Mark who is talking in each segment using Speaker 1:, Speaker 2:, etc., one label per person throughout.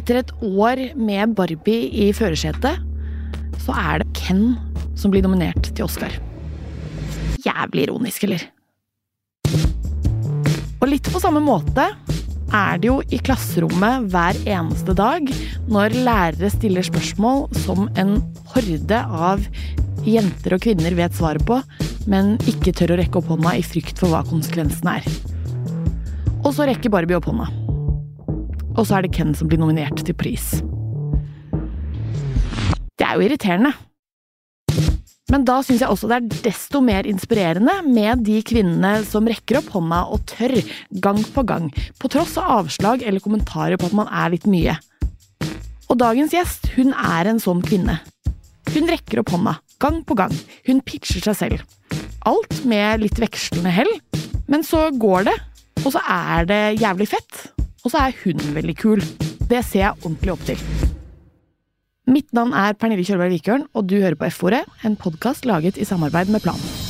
Speaker 1: Etter et år med Barbie i førersetet, så er det Ken som blir nominert til Oscar. Jævlig ironisk, eller? Og litt på samme måte er det jo i klasserommet hver eneste dag når lærere stiller spørsmål som en horde av jenter og kvinner vet svaret på, men ikke tør å rekke opp hånda i frykt for hva konsekvensene er. Og så rekker Barbie opp hånda. Og så er det Ken som blir nominert til pris. Det er jo irriterende. Men da syns jeg også det er desto mer inspirerende med de kvinnene som rekker opp hånda og tør, gang på gang, på tross av avslag eller kommentarer på at man er litt mye. Og dagens gjest, hun er en sånn kvinne. Hun rekker opp hånda, gang på gang. Hun pitcher seg selv. Alt med litt vekslende hell. Men så går det, og så er det jævlig fett. Og så er hun veldig kul. Det ser jeg ordentlig opp til. Mitt navn er Pernille Kjølberg Vikørn, og du hører på F-ordet, en podkast laget i samarbeid med Plan.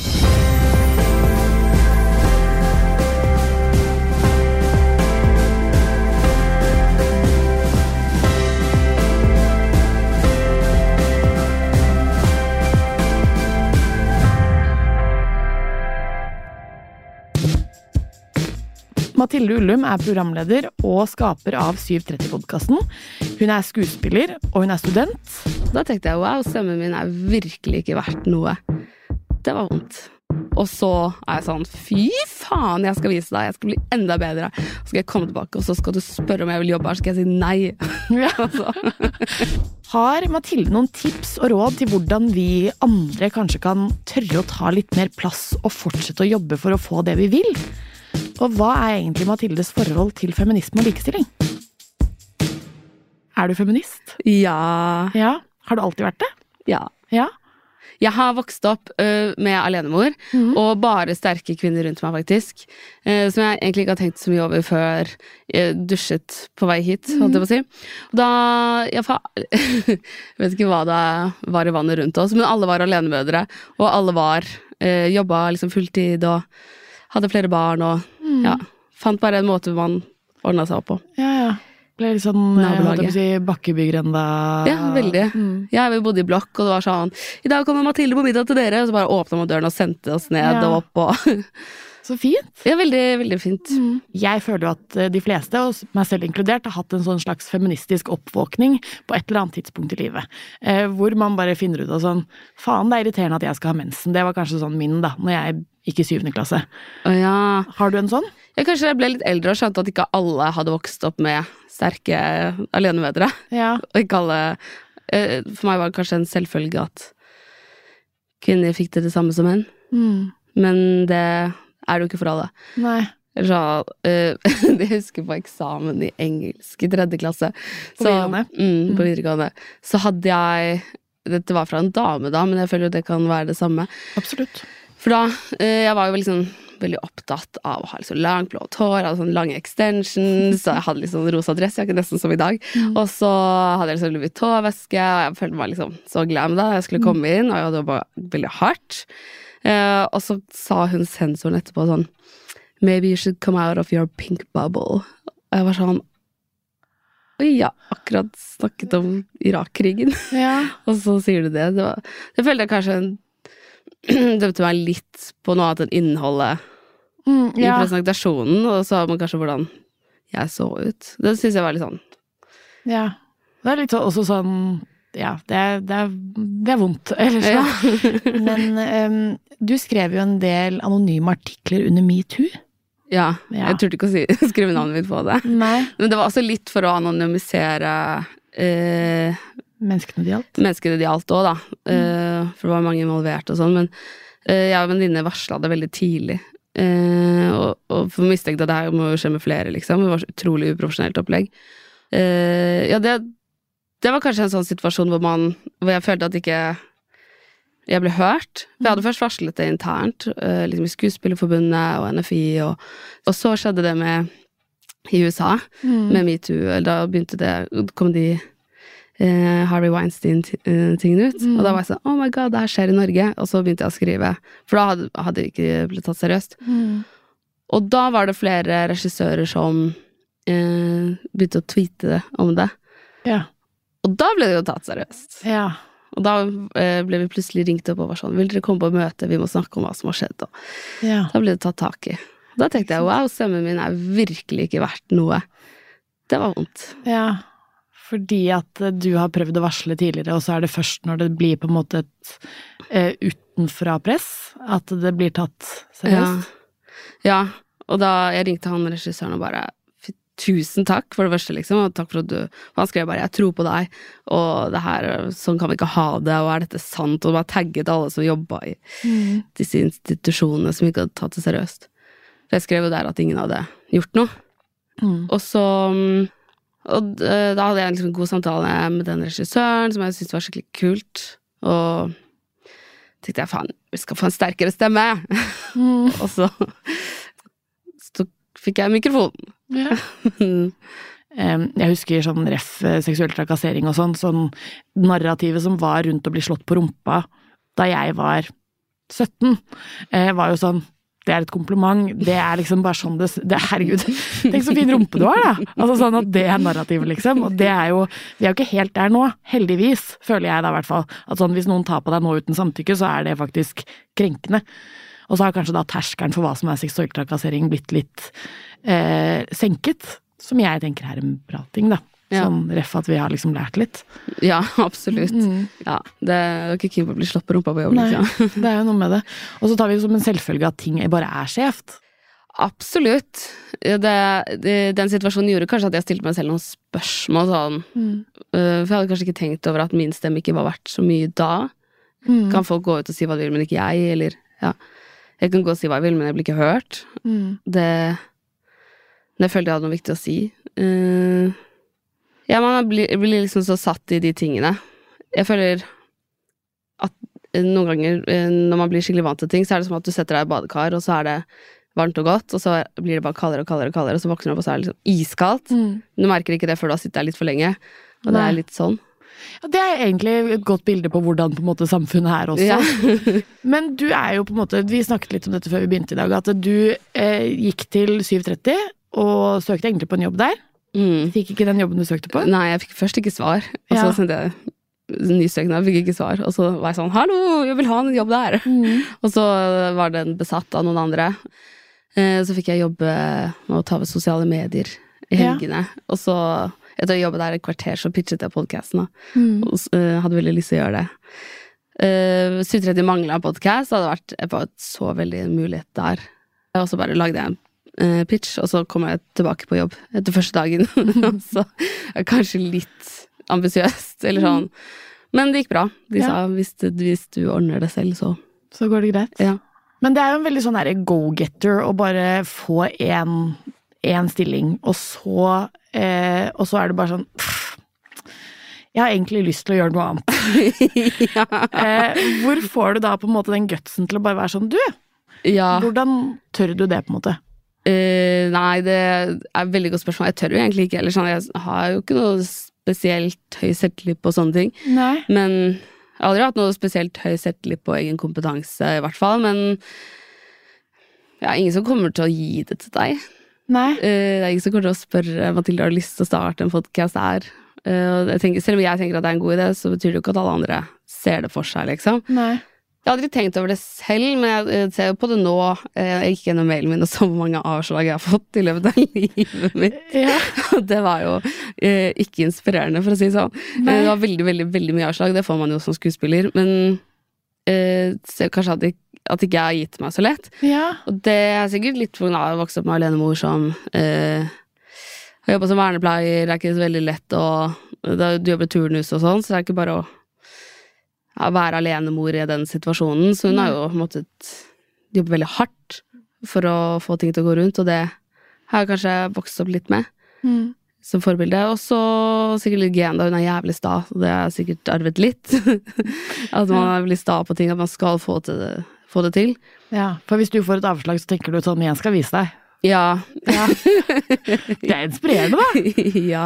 Speaker 1: Mathilde Ullum er programleder og skaper av 730-podkasten. Hun er skuespiller, og hun er student.
Speaker 2: Da tenkte jeg wow, stemmen min er virkelig ikke verdt noe. Det var vondt. Og så er jeg sånn fy faen, jeg skal vise deg, jeg skal bli enda bedre. Så skal jeg komme tilbake, og så skal du spørre om jeg vil jobbe her, så skal jeg si nei. Ja.
Speaker 1: Har Mathilde noen tips og råd til hvordan vi andre kanskje kan tørre å ta litt mer plass og fortsette å jobbe for å få det vi vil? Og hva er egentlig Mathildes forhold til feminisme og likestilling? Er du feminist?
Speaker 2: Ja.
Speaker 1: Ja. Har du alltid vært det?
Speaker 2: Ja.
Speaker 1: Ja.
Speaker 2: Jeg har vokst opp uh, med alenemor,
Speaker 1: Mhm.
Speaker 2: og bare sterke kvinner rundt meg, faktisk. Uh, som jeg egentlig ikke har tenkt så mye over før jeg dusjet på vei hit, holdt jeg på å si. Da Jeg fa vet ikke hva det var i vannet rundt oss, men alle var alenemødre, og alle var uh, Jobba liksom fulltid og hadde flere barn og
Speaker 1: Mm.
Speaker 2: ja. Fant bare en måte man ordna seg opp på.
Speaker 1: Ja, ja. Ble litt sånn eh,
Speaker 2: Nabolaget.
Speaker 1: si, bakkebygrenda
Speaker 2: Ja, veldig.
Speaker 1: Mm.
Speaker 2: Ja, vi bodde i blokk, og det var sånn I dag kommer Mathilde på middag til dere, og så bare åpna man døren og sendte oss ned
Speaker 1: Ja.
Speaker 2: og opp og
Speaker 1: Så fint.
Speaker 2: Ja, veldig, veldig fint.
Speaker 1: Jeg føler jo at eh, de fleste, og meg selv inkludert, har hatt en sånn slags feministisk oppvåkning på et eller annet tidspunkt i livet. Eh, hvor man bare finner ut av sånn Faen, det er irriterende at jeg skal ha mensen. Det var kanskje sånn min, da, når jeg gikk i syvende klasse.
Speaker 2: Å ja.
Speaker 1: Har du en sånn?
Speaker 2: ja. Kanskje jeg ble litt eldre og skjønte at ikke alle hadde vokst opp med sterke alenemødre.
Speaker 1: Ja.
Speaker 2: Og ikke alle eh, For meg var det kanskje en selvfølge at kvinner fikk det det samme som menn.
Speaker 1: Mm.
Speaker 2: Men det er det jo ikke for alle.
Speaker 1: Nei.
Speaker 2: Så, eh, Jeg husker på eksamen i engelsk i tredje klasse.
Speaker 1: På
Speaker 2: Så-
Speaker 1: videregående?
Speaker 2: Mm, på videregående. Så hadde jeg Dette var fra en dame, da, men jeg føler jo det kan være det samme.
Speaker 1: Absolutt.
Speaker 2: For da eh, Jeg var jo liksom veldig opptatt av å ha liksom langt, blått hår, hadde sånne lange extensions, og jeg hadde liksom rosa dressjakke, nesten som i dag. Og så hadde jeg liksom Louis Vuitton-veske, og jeg følte meg liksom så glam da jeg skulle komme inn, og jeg hadde jobba veldig hardt. Eh, og så sa hun sensoren etterpå sånn Maybe you should come out of your pink bubble. Og jeg var sånn Oi, jeg har akkurat snakket om Irak-krigen.
Speaker 1: Ja.
Speaker 2: Og så sier du det. Det, var, det følte jeg kanskje dømte meg litt på noe annet enn innholdet
Speaker 1: Mm,
Speaker 2: i presentasjonen, og så har man kanskje hvordan jeg så ut. Det syns jeg var litt sånn
Speaker 1: ja. Det er litt også sånn Ja, det er, det er, det er vondt. Eller så.
Speaker 2: Ja.
Speaker 1: Men um, du skrev jo en del anonyme artikler under metoo.
Speaker 2: ja.
Speaker 1: Ja.
Speaker 2: Jeg turte ikke å si, skrive navnet mitt på det.
Speaker 1: Nei.
Speaker 2: Men det var også litt for å anonymisere eh,
Speaker 1: Menneskene det gjaldt.
Speaker 2: menneskene det gjaldt òg, da. Mm. for det var mange involvert og sånn. Men eh, jeg og en venninne varsla det veldig tidlig. Eh, og, og for mistenkte at det her må jo skje med flere, liksom. Det var så utrolig uprofesjonelt opplegg. Eh, ja, det, det var kanskje en sånn situasjon hvor man Hvor jeg følte at ikke jeg ble hørt. For jeg hadde først varslet det internt, eh, liksom i Skuespillerforbundet og NFI, og, og så skjedde det med i USA,
Speaker 1: Mm.
Speaker 2: med metoo. Da begynte det kom de eh, Harvey Weinstein-tingen ut.
Speaker 1: Mm.
Speaker 2: Og da var jeg sånn Oh my god, det her skjer i Norge. Og så begynte jeg å skrive. For da hadde, hadde det ikke blitt tatt seriøst.
Speaker 1: Mm.
Speaker 2: Og da var det flere regissører som eh, begynte å tweete om det.
Speaker 1: Ja.
Speaker 2: Og da ble det jo tatt seriøst.
Speaker 1: Ja.
Speaker 2: Og da eh, ble vi plutselig ringt opp og var sånn Vil dere komme på møte, vi må snakke om hva som har skjedd. Og
Speaker 1: ja.
Speaker 2: da ble det tatt tak i. Da tenkte jeg wow, stemmen min er virkelig ikke verdt noe. Det var vondt.
Speaker 1: ja. Fordi at eh, du har prøvd å varsle tidligere, og så er det først når det blir på en måte et uh, utenfra-press at det blir tatt seriøst?
Speaker 2: Ja. ja. Og da jeg ringte han regissøren og bare Tusen takk for det første, liksom, og takk for at du og Han skrev bare 'jeg tror på deg', og det her, sånn kan vi ikke ha det, og er dette sant? Og bare tagget alle som jobba i
Speaker 1: Mm.
Speaker 2: disse institusjonene som ikke hadde tatt det seriøst. For jeg skrev jo der at ingen hadde gjort noe.
Speaker 1: Mm.
Speaker 2: Og så mm, Og da hadde jeg en liksom god samtale med den regissøren, som jeg syntes var skikkelig kult. Og tenkte jeg faen, vi skal få en sterkere stemme.
Speaker 1: Mm.
Speaker 2: og så, så fikk jeg mikrofonen.
Speaker 1: Ja. Jeg husker sånn ref eh, seksuell trakassering og sånn, sånn narrativet som var rundt å bli slått på rumpa da jeg var 17, eh, var jo sånn det er et kompliment. Det er liksom bare sånn det, det Herregud, tenk så fin rumpe du har, da! Altså sånn at Det er narrativet, liksom. Og det er jo Vi er jo ikke helt der nå, heldigvis, føler jeg da i hvert fall. At sånn hvis noen tar på deg nå uten samtykke, så er det faktisk krenkende. Og så har kanskje da terskelen for hva som er seksuell trakassering blitt litt eh, senket. Som jeg tenker er en bra ting, da.
Speaker 2: Ja.
Speaker 1: Sånn ref at vi har liksom lært litt.
Speaker 2: Ja, absolutt.
Speaker 1: Mm.
Speaker 2: Ja, det er jo ikke keen på å bli slått på rumpa på jobb,
Speaker 1: Nei,
Speaker 2: liksom.
Speaker 1: det er jo noe med det. Og så tar vi som en selvfølge at ting bare er skjevt.
Speaker 2: Absolutt. Det, det, den situasjonen gjorde kanskje at jeg stilte meg selv noen spørsmål sånn mm. For jeg hadde kanskje ikke tenkt over at min stemme ikke var verdt så mye da.
Speaker 1: Mm.
Speaker 2: Kan folk gå ut og si hva de vil, men ikke jeg, eller ja. Jeg kan gå og si hva jeg vil, men jeg blir ikke hørt.
Speaker 1: Mm.
Speaker 2: Det Det følte jeg hadde noe viktig å si. Eh, ja, man blir, blir liksom så satt i de tingene. Jeg føler at eh, noen ganger eh, når man blir skikkelig vant til ting, så er det som at du setter deg i badekar, og så er det varmt og godt, og så blir det bare kaldere og kaldere, og kaldere, og så våkner du opp, og så er det liksom iskaldt.
Speaker 1: Mm.
Speaker 2: Du merker ikke det før du har sittet der litt for lenge. Og det er litt sånn.
Speaker 1: Ja, det er egentlig et godt bilde på hvordan på måte, samfunnet er også.
Speaker 2: Ja.
Speaker 1: Men du er jo på en måte Vi snakket litt om dette før vi begynte i dag, at du eh, gikk til 730 og søkte egentlig på en jobb der.
Speaker 2: Mm.
Speaker 1: Fikk ikke den jobben du søkte på.
Speaker 2: Nei, jeg fikk først ikke svar, og så
Speaker 1: Ja.
Speaker 2: sendte jeg ny søknad, fikk ikke svar, og så var jeg sånn 'hallo, jeg vil ha en jobb der'.
Speaker 1: Mm.
Speaker 2: Og så var den besatt av noen andre. Eh, Så fikk jeg jobbe med å ta over sosiale medier i
Speaker 1: Ja.
Speaker 2: helgene. Og så, etter å jobbe der et kvarter, så pitchet jeg podkasten.
Speaker 1: Mm.
Speaker 2: Og eh, hadde veldig lyst til å gjøre det. Uh, 730 mangla en podkast, hadde vært jeg bare så veldig mulighet der. Og så bare lagde jeg en eh, pitch, og så kom jeg tilbake på jobb etter første dagen. så er kanskje litt ambisiøst, eller sånn. Men det gikk bra. De
Speaker 1: Ja.
Speaker 2: sa hvis du, hvis du ordner det selv, så
Speaker 1: Så går det greit.
Speaker 2: ja.
Speaker 1: Men det er jo en veldig sånn go-getter å bare få én stilling, og så, eh, og så er det bare sånn pff, Jeg har egentlig lyst til å gjøre noe annet.
Speaker 2: ja.
Speaker 1: Eh, hvor får du da på en måte den gutsen til å bare være sånn Du,
Speaker 2: ja.
Speaker 1: hvordan tør du det, på en måte?
Speaker 2: Eh, nei, det er et veldig godt spørsmål. Jeg tør jo egentlig ikke. Eller sånn, jeg har jo ikke noe spesielt høy selvtillit på sånne ting.
Speaker 1: Nei.
Speaker 2: Men jeg har aldri hatt noe spesielt høy selvtillit på egen kompetanse, i hvert fall. Men det ja, ingen som kommer til å gi det til deg.
Speaker 1: Nei.
Speaker 2: Uh, det er ingen som kommer til å spørre Mathilde har du lyst til å starte en podkast her. Uh, jeg tenker, selv om jeg tenker at det er en god idé, så betyr det jo ikke at alle andre ser det for seg, liksom.
Speaker 1: Nei.
Speaker 2: Jeg har aldri tenkt over det selv, men jeg eh, ser jo på det nå. Eh, Jeg gikk gjennom mailen min og så hvor mange avslag jeg har fått i løpet av livet mitt.
Speaker 1: Ja.
Speaker 2: Det var jo eh, ikke inspirerende, for å si det sånn.
Speaker 1: Nei.
Speaker 2: Det var veldig, veldig veldig mye avslag, det får man jo som skuespiller. Men eh, ser kanskje at, jeg, at ikke jeg har gitt meg så lett.
Speaker 1: ja.
Speaker 2: Og det er sikkert litt pga. å vokse opp med alenemor som eh, har jobba som vernepleier, det er ikke så veldig lett å Du jobber turnus og sånn, så det er ikke bare å være alenemor i den situasjonen. Så hun har jo måttet jobbe veldig hardt for å få ting til å gå rundt, og det har jeg kanskje vokst opp litt med
Speaker 1: Mm.
Speaker 2: som forbilde. Og så sikkert litt gen, da hun er jævlig sta, og det har jeg sikkert arvet litt. at man er veldig sta på ting, at man skal få, det, få det til.
Speaker 1: ja. For hvis du får et avslag, så tenker du sånn Jeg skal vise deg.
Speaker 2: Ja.
Speaker 1: Ja. Det er inspirerende, da.
Speaker 2: ja.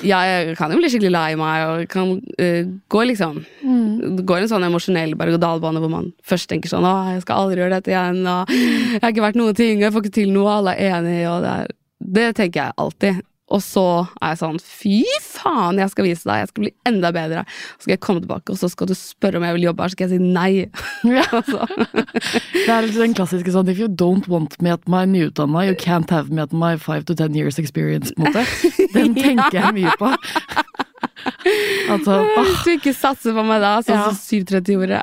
Speaker 2: ja, jeg kan jo bli skikkelig lei meg, og kan uh, gå liksom
Speaker 1: Mm.
Speaker 2: Det går en sånn emosjonell berg-og-dal-bane hvor man først tenker sånn 'Å, jeg skal aldri gjøre dette igjen', og 'Jeg har ikke vært noen ting, og jeg får ikke til noe, alle er enige', og det er Det tenker jeg alltid. Og så er jeg sånn fy faen, jeg skal vise deg, jeg skal bli enda bedre. Så skal jeg komme tilbake, og så skal du spørre om jeg vil jobbe her, så skal jeg si nei.
Speaker 1: Ja.
Speaker 2: Altså.
Speaker 1: Det er litt den klassiske sånn If you don't want me at my nyutdanna, you can't have me at my five to ten years experience, på en måte. Den tenker jeg mye på. Altså,
Speaker 2: Hvis du ikke satser på meg da, sånn
Speaker 1: Ja.
Speaker 2: som 730 gjorde.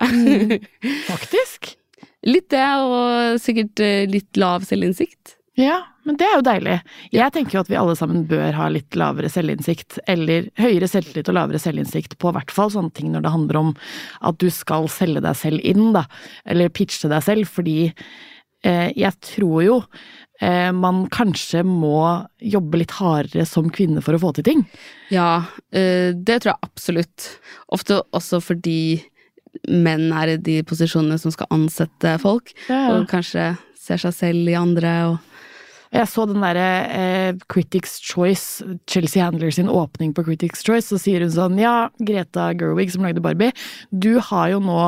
Speaker 1: faktisk.
Speaker 2: Litt det, og sikkert eh, litt lav selvinnsikt.
Speaker 1: Ja, men det er jo deilig. Jeg tenker jo at vi alle sammen bør ha litt lavere selvinnsikt, eller høyere selvtillit og lavere selvinnsikt på hvert fall sånne ting når det handler om at du skal selge deg selv inn, da, eller pitche deg selv, fordi eh, jeg tror jo eh, man kanskje må jobbe litt hardere som kvinne for å få til ting.
Speaker 2: Ja, eh, det tror jeg absolutt. Ofte også fordi menn er i de posisjonene som skal ansette folk, og kanskje ser seg selv i andre og
Speaker 1: Jeg så den derre eh, Critics Choice, Chelsea Handler sin åpning på Critics Choice, så sier hun sånn Ja, Greta Gerwig som lagde Barbie, du har jo nå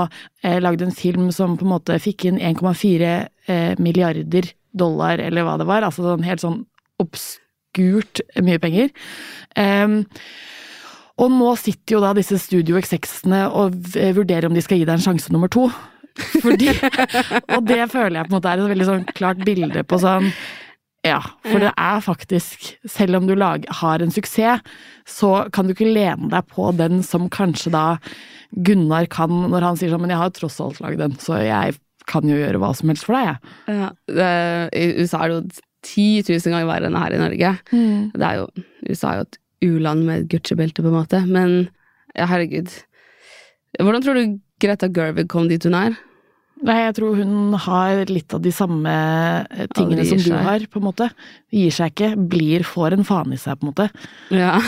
Speaker 1: eh, lagd en film som på en måte fikk inn 1,4 eh, milliarder dollar, eller hva det var, altså sånn helt sånn obskurt mye penger. Um, og nå sitter jo da disse studio execsene og vurderer om de skal gi deg en sjanse nummer to. Fordi, og det føler jeg på en måte er et veldig sånn klart bilde på sånn ja, for det er faktisk, selv om du lag, har en suksess, så kan du ikke lene deg på den som kanskje da Gunnar kan, når han sier sånn, men jeg har jo tross alt lagd den, så jeg kan jo gjøre hva som helst for deg, jeg.
Speaker 2: ja, det, I USA er det jo 10 000 ganger verre enn her i Norge. Det er jo, USA er jo et u-land med Gucci-belte, på en måte, men ja, herregud. Hvordan tror du Greta Gerwig kom dit hun er?
Speaker 1: Nei, jeg tror hun har litt av de samme eh, tingene som du
Speaker 2: seg.
Speaker 1: har, på en måte. Gir seg ikke, blir, får en faen i seg, på en måte.
Speaker 2: Ja.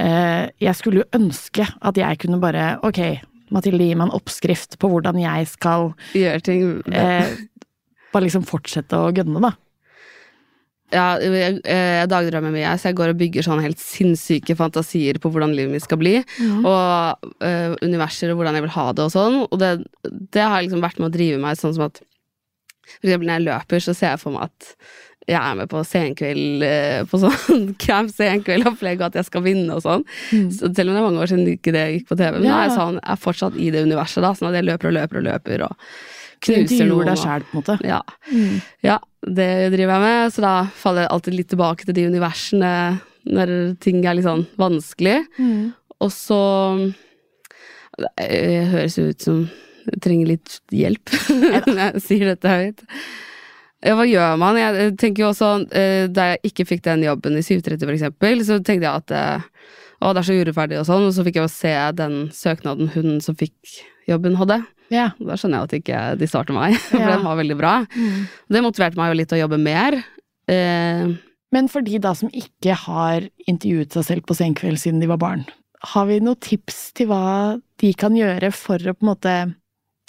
Speaker 1: Eh, jeg skulle jo ønske at jeg kunne bare, ok, Mathilde, gi meg en oppskrift på hvordan jeg skal
Speaker 2: Gjøre ting
Speaker 1: eh, bare liksom fortsette å gønne, da.
Speaker 2: Ja, jeg, jeg dagdrømmer mye, så jeg går og bygger sånne helt sinnssyke fantasier på hvordan livet mitt skal bli, og uh, universer og hvordan jeg vil ha det og sånn, og det, det har liksom vært med å drive meg sånn som at for eksempel når jeg løper, så ser jeg for meg at jeg er med på senkveld, øh, på sånn Camp Senkveld-opplegg, og at jeg skal vinne og sånn. Så selv om det er mange år siden ikke det gikk på TV, men nå er jeg, sånn, jeg er fortsatt i det universet, da, sånn at jeg løper og løper og løper, og knuser
Speaker 1: Du
Speaker 2: noen.
Speaker 1: deg sjæl, på en måte.
Speaker 2: Ja. Ja, det driver jeg med, så da faller jeg alltid litt tilbake til de universene når ting er litt sånn vanskelig. Og så Det høres jo ut som jeg trenger litt hjelp når jeg sier dette høyt. Ja, hva gjør man? Jeg tenker jo også eh, Da jeg ikke fikk den jobben i 730 for eksempel, så tenkte jeg at eh, å, det er så urettferdig og sånn, og så fikk jeg jo se den søknaden hun som fikk jobben, hadde.
Speaker 1: Ja.
Speaker 2: Da skjønner jeg at ikke de svarte meg, for
Speaker 1: Ja.
Speaker 2: den var veldig bra. Det motiverte meg jo litt til å jobbe mer. Eh,
Speaker 1: Men for de da som ikke har intervjuet seg selv på Senkveld siden de var barn, har vi noen tips til hva de kan gjøre for å på en måte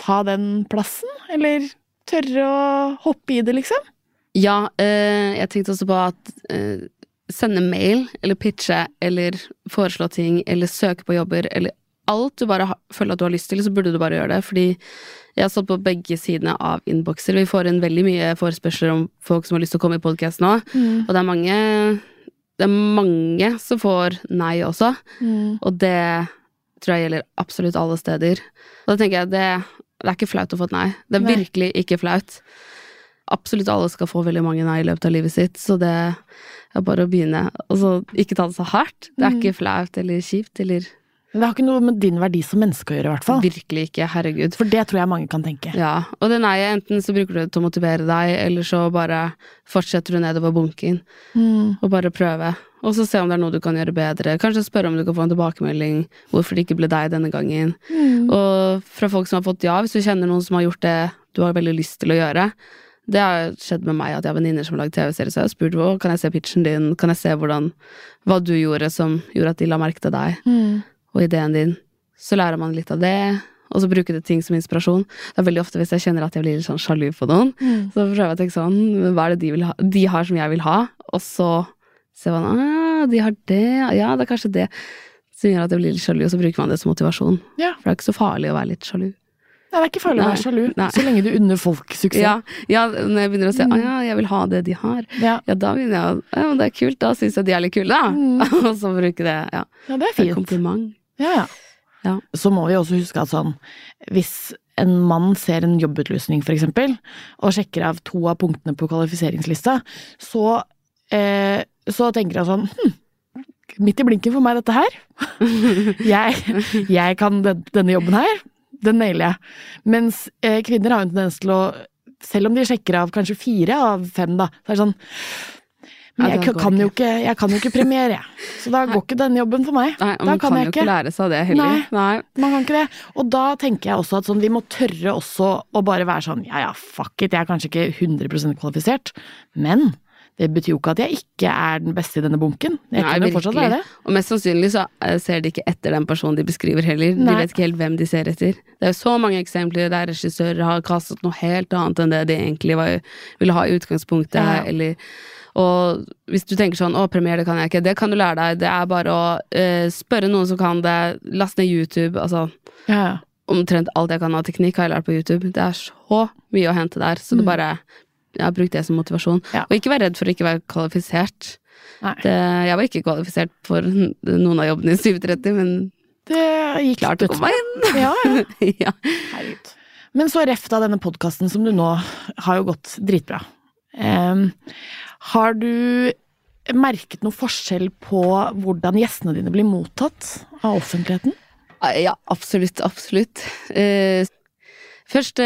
Speaker 1: ta den plassen? Eller tørre å hoppe i det, liksom?
Speaker 2: ja, eh, jeg tenkte også på at eh, sende mail, eller pitche, eller foreslå ting, eller søke på jobber, eller alt du bare føler at du har lyst til, så burde du bare gjøre det. Fordi jeg har stått på begge sidene av innbokser. Vi får inn veldig mye forespørsler om folk som har lyst til å komme i podkast nå, og det er mange det er mange som får nei også. Og det tror jeg gjelder absolutt alle steder. Og da tenker jeg det, det er ikke flaut å få et nei. Det er
Speaker 1: Nei.
Speaker 2: virkelig ikke flaut. Absolutt alle skal få veldig mange nei i løpet av livet sitt, så det er bare å begynne. Og så ikke ta det så hardt. Det er ikke flaut eller kjipt eller
Speaker 1: Men det har ikke noe med din verdi som menneske å gjøre, i hvert fall.
Speaker 2: Virkelig ikke. Herregud.
Speaker 1: For det tror jeg mange kan tenke.
Speaker 2: Ja, og det nei-et, enten så bruker du det til å motivere deg, eller så bare fortsetter du nedover bunken
Speaker 1: Mm.
Speaker 2: og bare prøve. Og så se om det er noe du kan gjøre bedre. Kanskje spørre om du kan få en tilbakemelding hvorfor det ikke ble deg denne gangen.
Speaker 1: Mm.
Speaker 2: Og fra folk som har fått ja, hvis du kjenner noen som har gjort det du har veldig lyst til å gjøre. Det har skjedd med meg at jeg har venninner som har lagd TV-serier, så jeg har spurt hva kan jeg se pitchen din, kan jeg se hvordan, hva du gjorde som gjorde at de la merke til deg,
Speaker 1: Mm.
Speaker 2: Og ideen din. Så lærer man litt av det, og så bruker det ting som inspirasjon. Det er veldig ofte hvis jeg kjenner at jeg blir litt sånn sjalu på noen,
Speaker 1: Mm.
Speaker 2: så prøver jeg å tenke sånn, hva er det de, ha, de har som jeg vil ha? Og så ser man, ah, de har det, ja, det er kanskje det. Som gjør at jeg blir litt sjalu, og så bruker man det som motivasjon.
Speaker 1: Ja.
Speaker 2: For det er ikke så farlig å være litt sjalu.
Speaker 1: Nei, det er ikke farlig å være sjalu,
Speaker 2: nei.
Speaker 1: så lenge du unner folk suksess.
Speaker 2: Ja, ja, når jeg begynner å se
Speaker 1: si,
Speaker 2: ah, ja, jeg vil ha det de har,
Speaker 1: Ja.
Speaker 2: ja, da begynner jeg å Ja, det er kult, da syns jeg de er litt kule, da.
Speaker 1: Mm.
Speaker 2: Og så bruke det, ja.
Speaker 1: Ja, det er fint.
Speaker 2: kompliment.
Speaker 1: Ja, ja. Så må vi også huske at sånn, hvis en mann ser en jobbutlysning eksempel, og sjekker av to av punktene på kvalifiseringslista, så, eh, så tenker han sånn hm, midt i blinken for meg dette her. jeg, jeg kan den, denne jobben her, den nailer jeg. Mens eh, kvinner har en tendens til å, selv om de sjekker av kanskje fire av fem, da, så er det sånn men jeg, kan jo
Speaker 2: ikke.
Speaker 1: jeg kan jo ikke premiere, jeg. Så da går ikke denne jobben for meg.
Speaker 2: Nei, man
Speaker 1: kan
Speaker 2: kan jo ikke lære seg det heller. Nei.
Speaker 1: Man kan ikke det. Og da tenker jeg også at sånn, vi må tørre også å bare være sånn ja ja, fuck it, jeg er kanskje ikke 100% kvalifisert, men det betyr jo ikke at jeg ikke er den beste i denne bunken. Jeg
Speaker 2: Nei,
Speaker 1: kan jo fortsatt være det.
Speaker 2: Og mest sannsynlig så eh, ser de ikke etter den personen de beskriver heller. De vet ikke helt hvem de ser etter. Det er jo så mange eksempler der regissører har kastet noe helt annet enn det de egentlig var, ville ha i utgangspunktet.
Speaker 1: Ja.
Speaker 2: Eller, og hvis du tenker sånn 'å, premiere det kan jeg ikke', det kan du lære deg. Det er bare å eh, spørre noen som kan det. Last ned YouTube. Altså
Speaker 1: Ja,
Speaker 2: omtrent alt jeg kan av teknikk har jeg lært på YouTube. Det er så mye å hente der, så det
Speaker 1: Mm.
Speaker 2: bare jeg har brukt det som motivasjon.
Speaker 1: Ja.
Speaker 2: Og ikke vær redd for å ikke være kvalifisert. Det, jeg var ikke kvalifisert for noen av jobbene i 730, men
Speaker 1: Det gikk
Speaker 2: klart å komme inn.
Speaker 1: Ja, ja.
Speaker 2: ja.
Speaker 1: Men så reft av denne podkasten som du nå har jo gått dritbra. Em, har du merket noe forskjell på hvordan gjestene dine blir mottatt av offentligheten?
Speaker 2: ja, absolutt, absolutt. Uh, første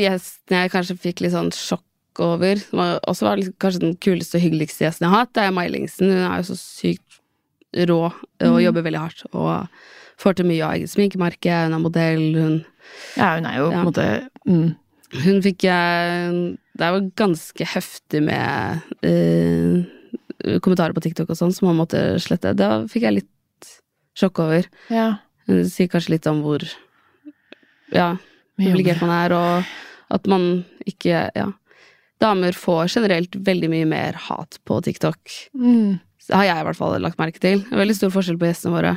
Speaker 2: gjesten jeg kanskje fikk litt sånn sjokk over, som også var liksom kanskje den kuleste og hyggeligste gjesten jeg har hatt, det er Mai Lingsen. Hun er jo så sykt rå eh, og
Speaker 1: Mm.
Speaker 2: jobber veldig hardt. Og får til mye av eget sminkemerke, hun er modell, hun
Speaker 1: Ja, hun er jo på
Speaker 2: Ja.
Speaker 1: en måte mm,
Speaker 2: Hun fikk jeg Det var ganske heftig med uh, kommentarer på TikTok og sånn som man måtte slette. Da fikk jeg litt sjokk over.
Speaker 1: Ja.
Speaker 2: Det sier kanskje litt om hvor ja,
Speaker 1: obligert
Speaker 2: man er, og at man ikke Ja. Damer får generelt veldig mye mer hat på TikTok.
Speaker 1: Mm.
Speaker 2: Det har jeg i hvert fall lagt merke til. Det er Veldig stor forskjell på gjestene våre.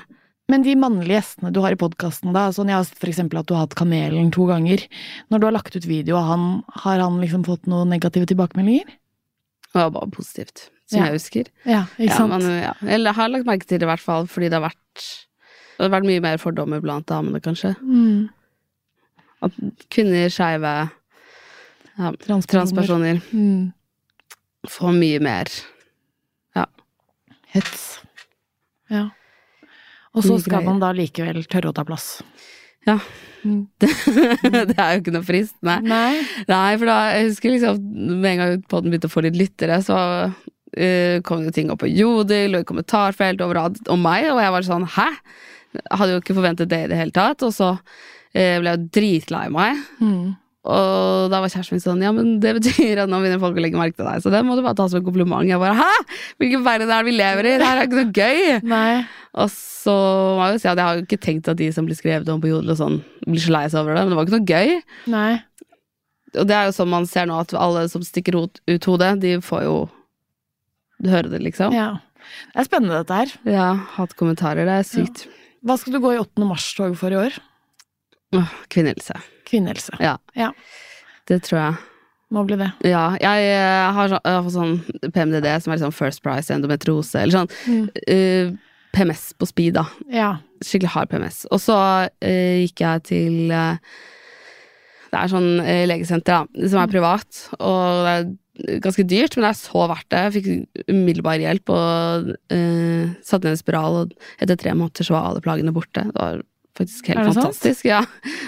Speaker 1: Men de mannlige gjestene du har i podkasten, da, sånn jeg har sett for eksempel at du har hatt Kamelen to ganger. Når du har lagt ut video av han, har han liksom fått noen negative tilbakemeldinger?
Speaker 2: Det var bare positivt, som
Speaker 1: Ja.
Speaker 2: jeg husker.
Speaker 1: Ja, ikke
Speaker 2: Ja,
Speaker 1: sant?
Speaker 2: men, ja. Eller jeg har lagt merke til det i hvert fall, fordi det har vært det har vært mye mer fordommer blant damene, kanskje.
Speaker 1: Mm.
Speaker 2: At kvinner, skeive, ja,
Speaker 1: Transpersoner.
Speaker 2: transpersoner
Speaker 1: Mm.
Speaker 2: får mye mer ja.
Speaker 1: Hets. Ja. Og så skal man da likevel tørre å ta plass.
Speaker 2: Ja.
Speaker 1: Det,
Speaker 2: Det er jo ikke noe frist, nei.
Speaker 1: Nei.
Speaker 2: Nei, for da, jeg husker liksom Med en gang podden begynte å få litt lyttere, så uh, kom det jo ting opp på Jodel og i kommentarfelt overalt om meg, og jeg var sånn hæ? Hadde jo ikke forventet det i det hele tatt, og så uh, ble jeg jo dritlei meg.
Speaker 1: Mm.
Speaker 2: Og da var kjæresten min sånn Ja, men det betyr at nå begynner folk å legge merke til deg, så det må du bare ta som en kompliment. Jeg bare hæ? Hvilken verden er det vi lever i? Det her er ikke noe gøy!
Speaker 1: Nei.
Speaker 2: Og så må jeg jo si at jeg har jo ikke tenkt at de som blir skrevet om på Jodel og sånn, blir så lei seg over det, men det var ikke noe gøy.
Speaker 1: Nei.
Speaker 2: Og det er jo sånn man ser nå, at alle som stikker ut, hodet, de får jo høre det, liksom.
Speaker 1: Ja. Det er spennende dette her.
Speaker 2: Ja, hatt kommentarer, det er sykt.
Speaker 1: Hva skal du gå i 8. mars-toget for i år?
Speaker 2: Åh, kvinnehelse.
Speaker 1: Kvinnehelse.
Speaker 2: Ja.
Speaker 1: Ja.
Speaker 2: Det tror jeg.
Speaker 1: Må bli det.
Speaker 2: Ja, jeg eh, har, så, jeg har sånn PMDD, som er liksom First Price endometrose, eller sånn
Speaker 1: Mm.
Speaker 2: Uh, PMS på speed, da.
Speaker 1: Ja.
Speaker 2: Skikkelig hard PMS. Og så uh, gikk jeg til uh, Det er sånn eh, legesenter, da, som er privat, og det er ganske dyrt, men det er så verdt det. Jeg fikk umiddelbar hjelp og uh, satte ned en spiral, og etter tre måneder så var alle plagene borte. Det var faktisk helt
Speaker 1: det sant?
Speaker 2: fantastisk. Ja.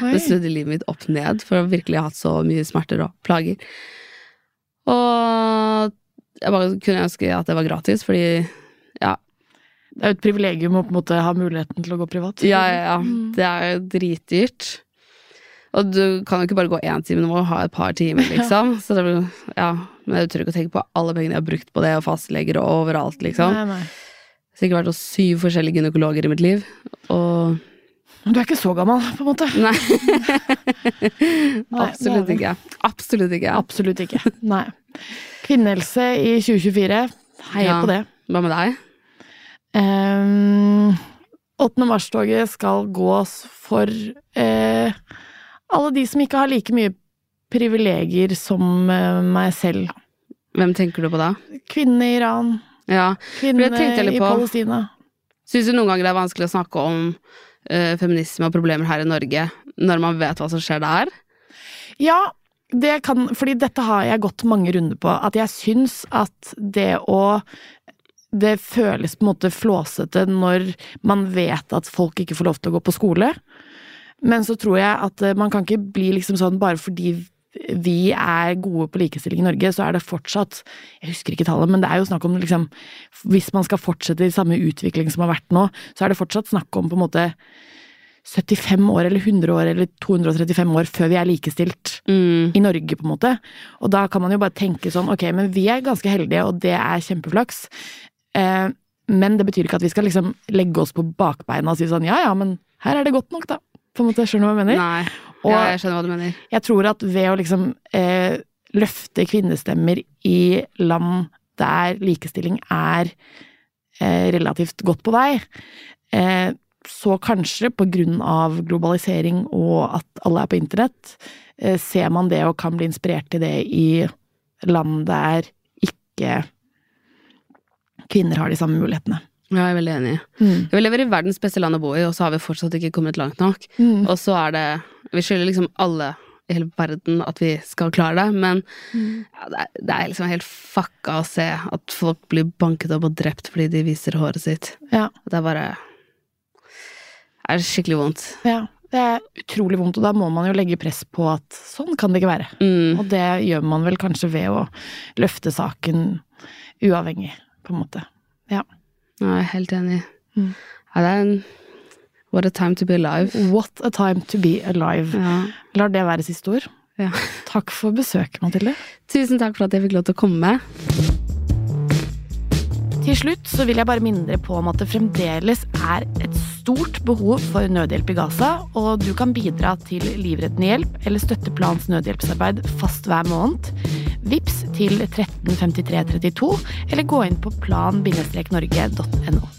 Speaker 1: Oi.
Speaker 2: Det snudde livet mitt opp ned, for jeg har virkelig hatt så mye smerter og plager. Og jeg bare kunne ønske at det var gratis, fordi ja,
Speaker 1: Det er jo et privilegium å på en måte ha muligheten til å gå privat.
Speaker 2: ja, ja, ja
Speaker 1: Mm.
Speaker 2: det er dritdyrt. Og du kan jo ikke bare gå én time, du må ha et par timer, liksom. Så det blir, ja, men jeg tør ikke å tenke på alle pengene jeg har brukt på det, og fastleger og overalt, liksom.
Speaker 1: Nei, nei.
Speaker 2: Sikkert vært hos syv forskjellige gynekologer i mitt liv. Og
Speaker 1: Du er ikke så gammel, på en måte.
Speaker 2: Nei.
Speaker 1: Nei,
Speaker 2: Absolutt ikke. Absolutt ikke.
Speaker 1: Absolutt ikke. Nei. Kvinnehelse i 2024. Heier
Speaker 2: Ja.
Speaker 1: på det.
Speaker 2: Hva med deg?
Speaker 1: Um, 8. mars-toget skal gås for uh, alle de som ikke har like mye privilegier som uh, meg selv.
Speaker 2: Hvem tenker du på da?
Speaker 1: Kvinnene i Iran,
Speaker 2: Ja.
Speaker 1: kvinnene i. Palestina.
Speaker 2: Syns du noen ganger det er vanskelig å snakke om feminisme og problemer her i Norge når man vet hva som skjer der?
Speaker 1: Ja, det kan, fordi dette har jeg gått mange runder på, at jeg syns at det å Det føles på en måte flåsete når man vet at folk ikke får lov til å gå på skole. Men så tror jeg at eh, man kan ikke bli liksom sånn bare fordi vi er gode på likestilling i Norge, så er det fortsatt Jeg husker ikke tallet, men det er jo snakk om liksom Hvis man skal fortsette i samme utvikling som har vært nå, så er det fortsatt snakk om på en måte 75 år eller 100 år eller 235 år før vi er likestilt
Speaker 2: Mm.
Speaker 1: i Norge, på en måte. Og da kan man jo bare tenke sånn, ok, men vi er ganske heldige, og det er kjempeflaks. Eh, men det betyr ikke at vi skal liksom legge oss på bakbeina og si sånn, ja ja, men her er det godt nok, da. På en måte, skjønner du hva jeg mener?
Speaker 2: Nei,
Speaker 1: Og-
Speaker 2: ja, jeg skjønner hva du mener.
Speaker 1: Jeg tror at ved å liksom eh, løfte kvinnestemmer i land der likestilling er eh, relativt godt på vei, eh, så kanskje på grunn av globalisering og at alle er på internett, eh, ser man det og kan bli inspirert til det i land der ikke kvinner har de samme mulighetene.
Speaker 2: Ja, jeg er veldig enig.
Speaker 1: Mm.
Speaker 2: Vi lever i verdens beste land å bo i, og så har vi fortsatt ikke kommet langt nok.
Speaker 1: Mm.
Speaker 2: Og så er det Vi skylder liksom alle i hele verden at vi skal klare det, men
Speaker 1: Mm.
Speaker 2: ja, det, er, det er liksom helt fucka å se at folk blir banket opp og drept fordi de viser håret sitt.
Speaker 1: Ja.
Speaker 2: Det er bare Det er skikkelig vondt.
Speaker 1: ja. Det er utrolig vondt, og da må man jo legge press på at sånn kan det ikke være.
Speaker 2: Mm.
Speaker 1: Og det gjør man vel kanskje ved å løfte saken uavhengig, på en måte.
Speaker 2: Ja. Jeg er helt enig.
Speaker 1: Mm.
Speaker 2: Ja, det er en What a time to be alive.
Speaker 1: What a time to be alive.
Speaker 2: Ja.
Speaker 1: Lar det være siste ord.
Speaker 2: Ja.
Speaker 1: Takk for besøket, Mathilde.
Speaker 2: Tusen takk for at jeg fikk lov til å komme.
Speaker 1: Til slutt så vil jeg bare minne dere på om at det fremdeles er et stort behov for nødhjelp i Gaza, og du kan bidra til livreddende hjelp eller støtte Plans nødhjelpsarbeid fast hver måned. Vips til 135332, eller gå inn på plan-norge.no.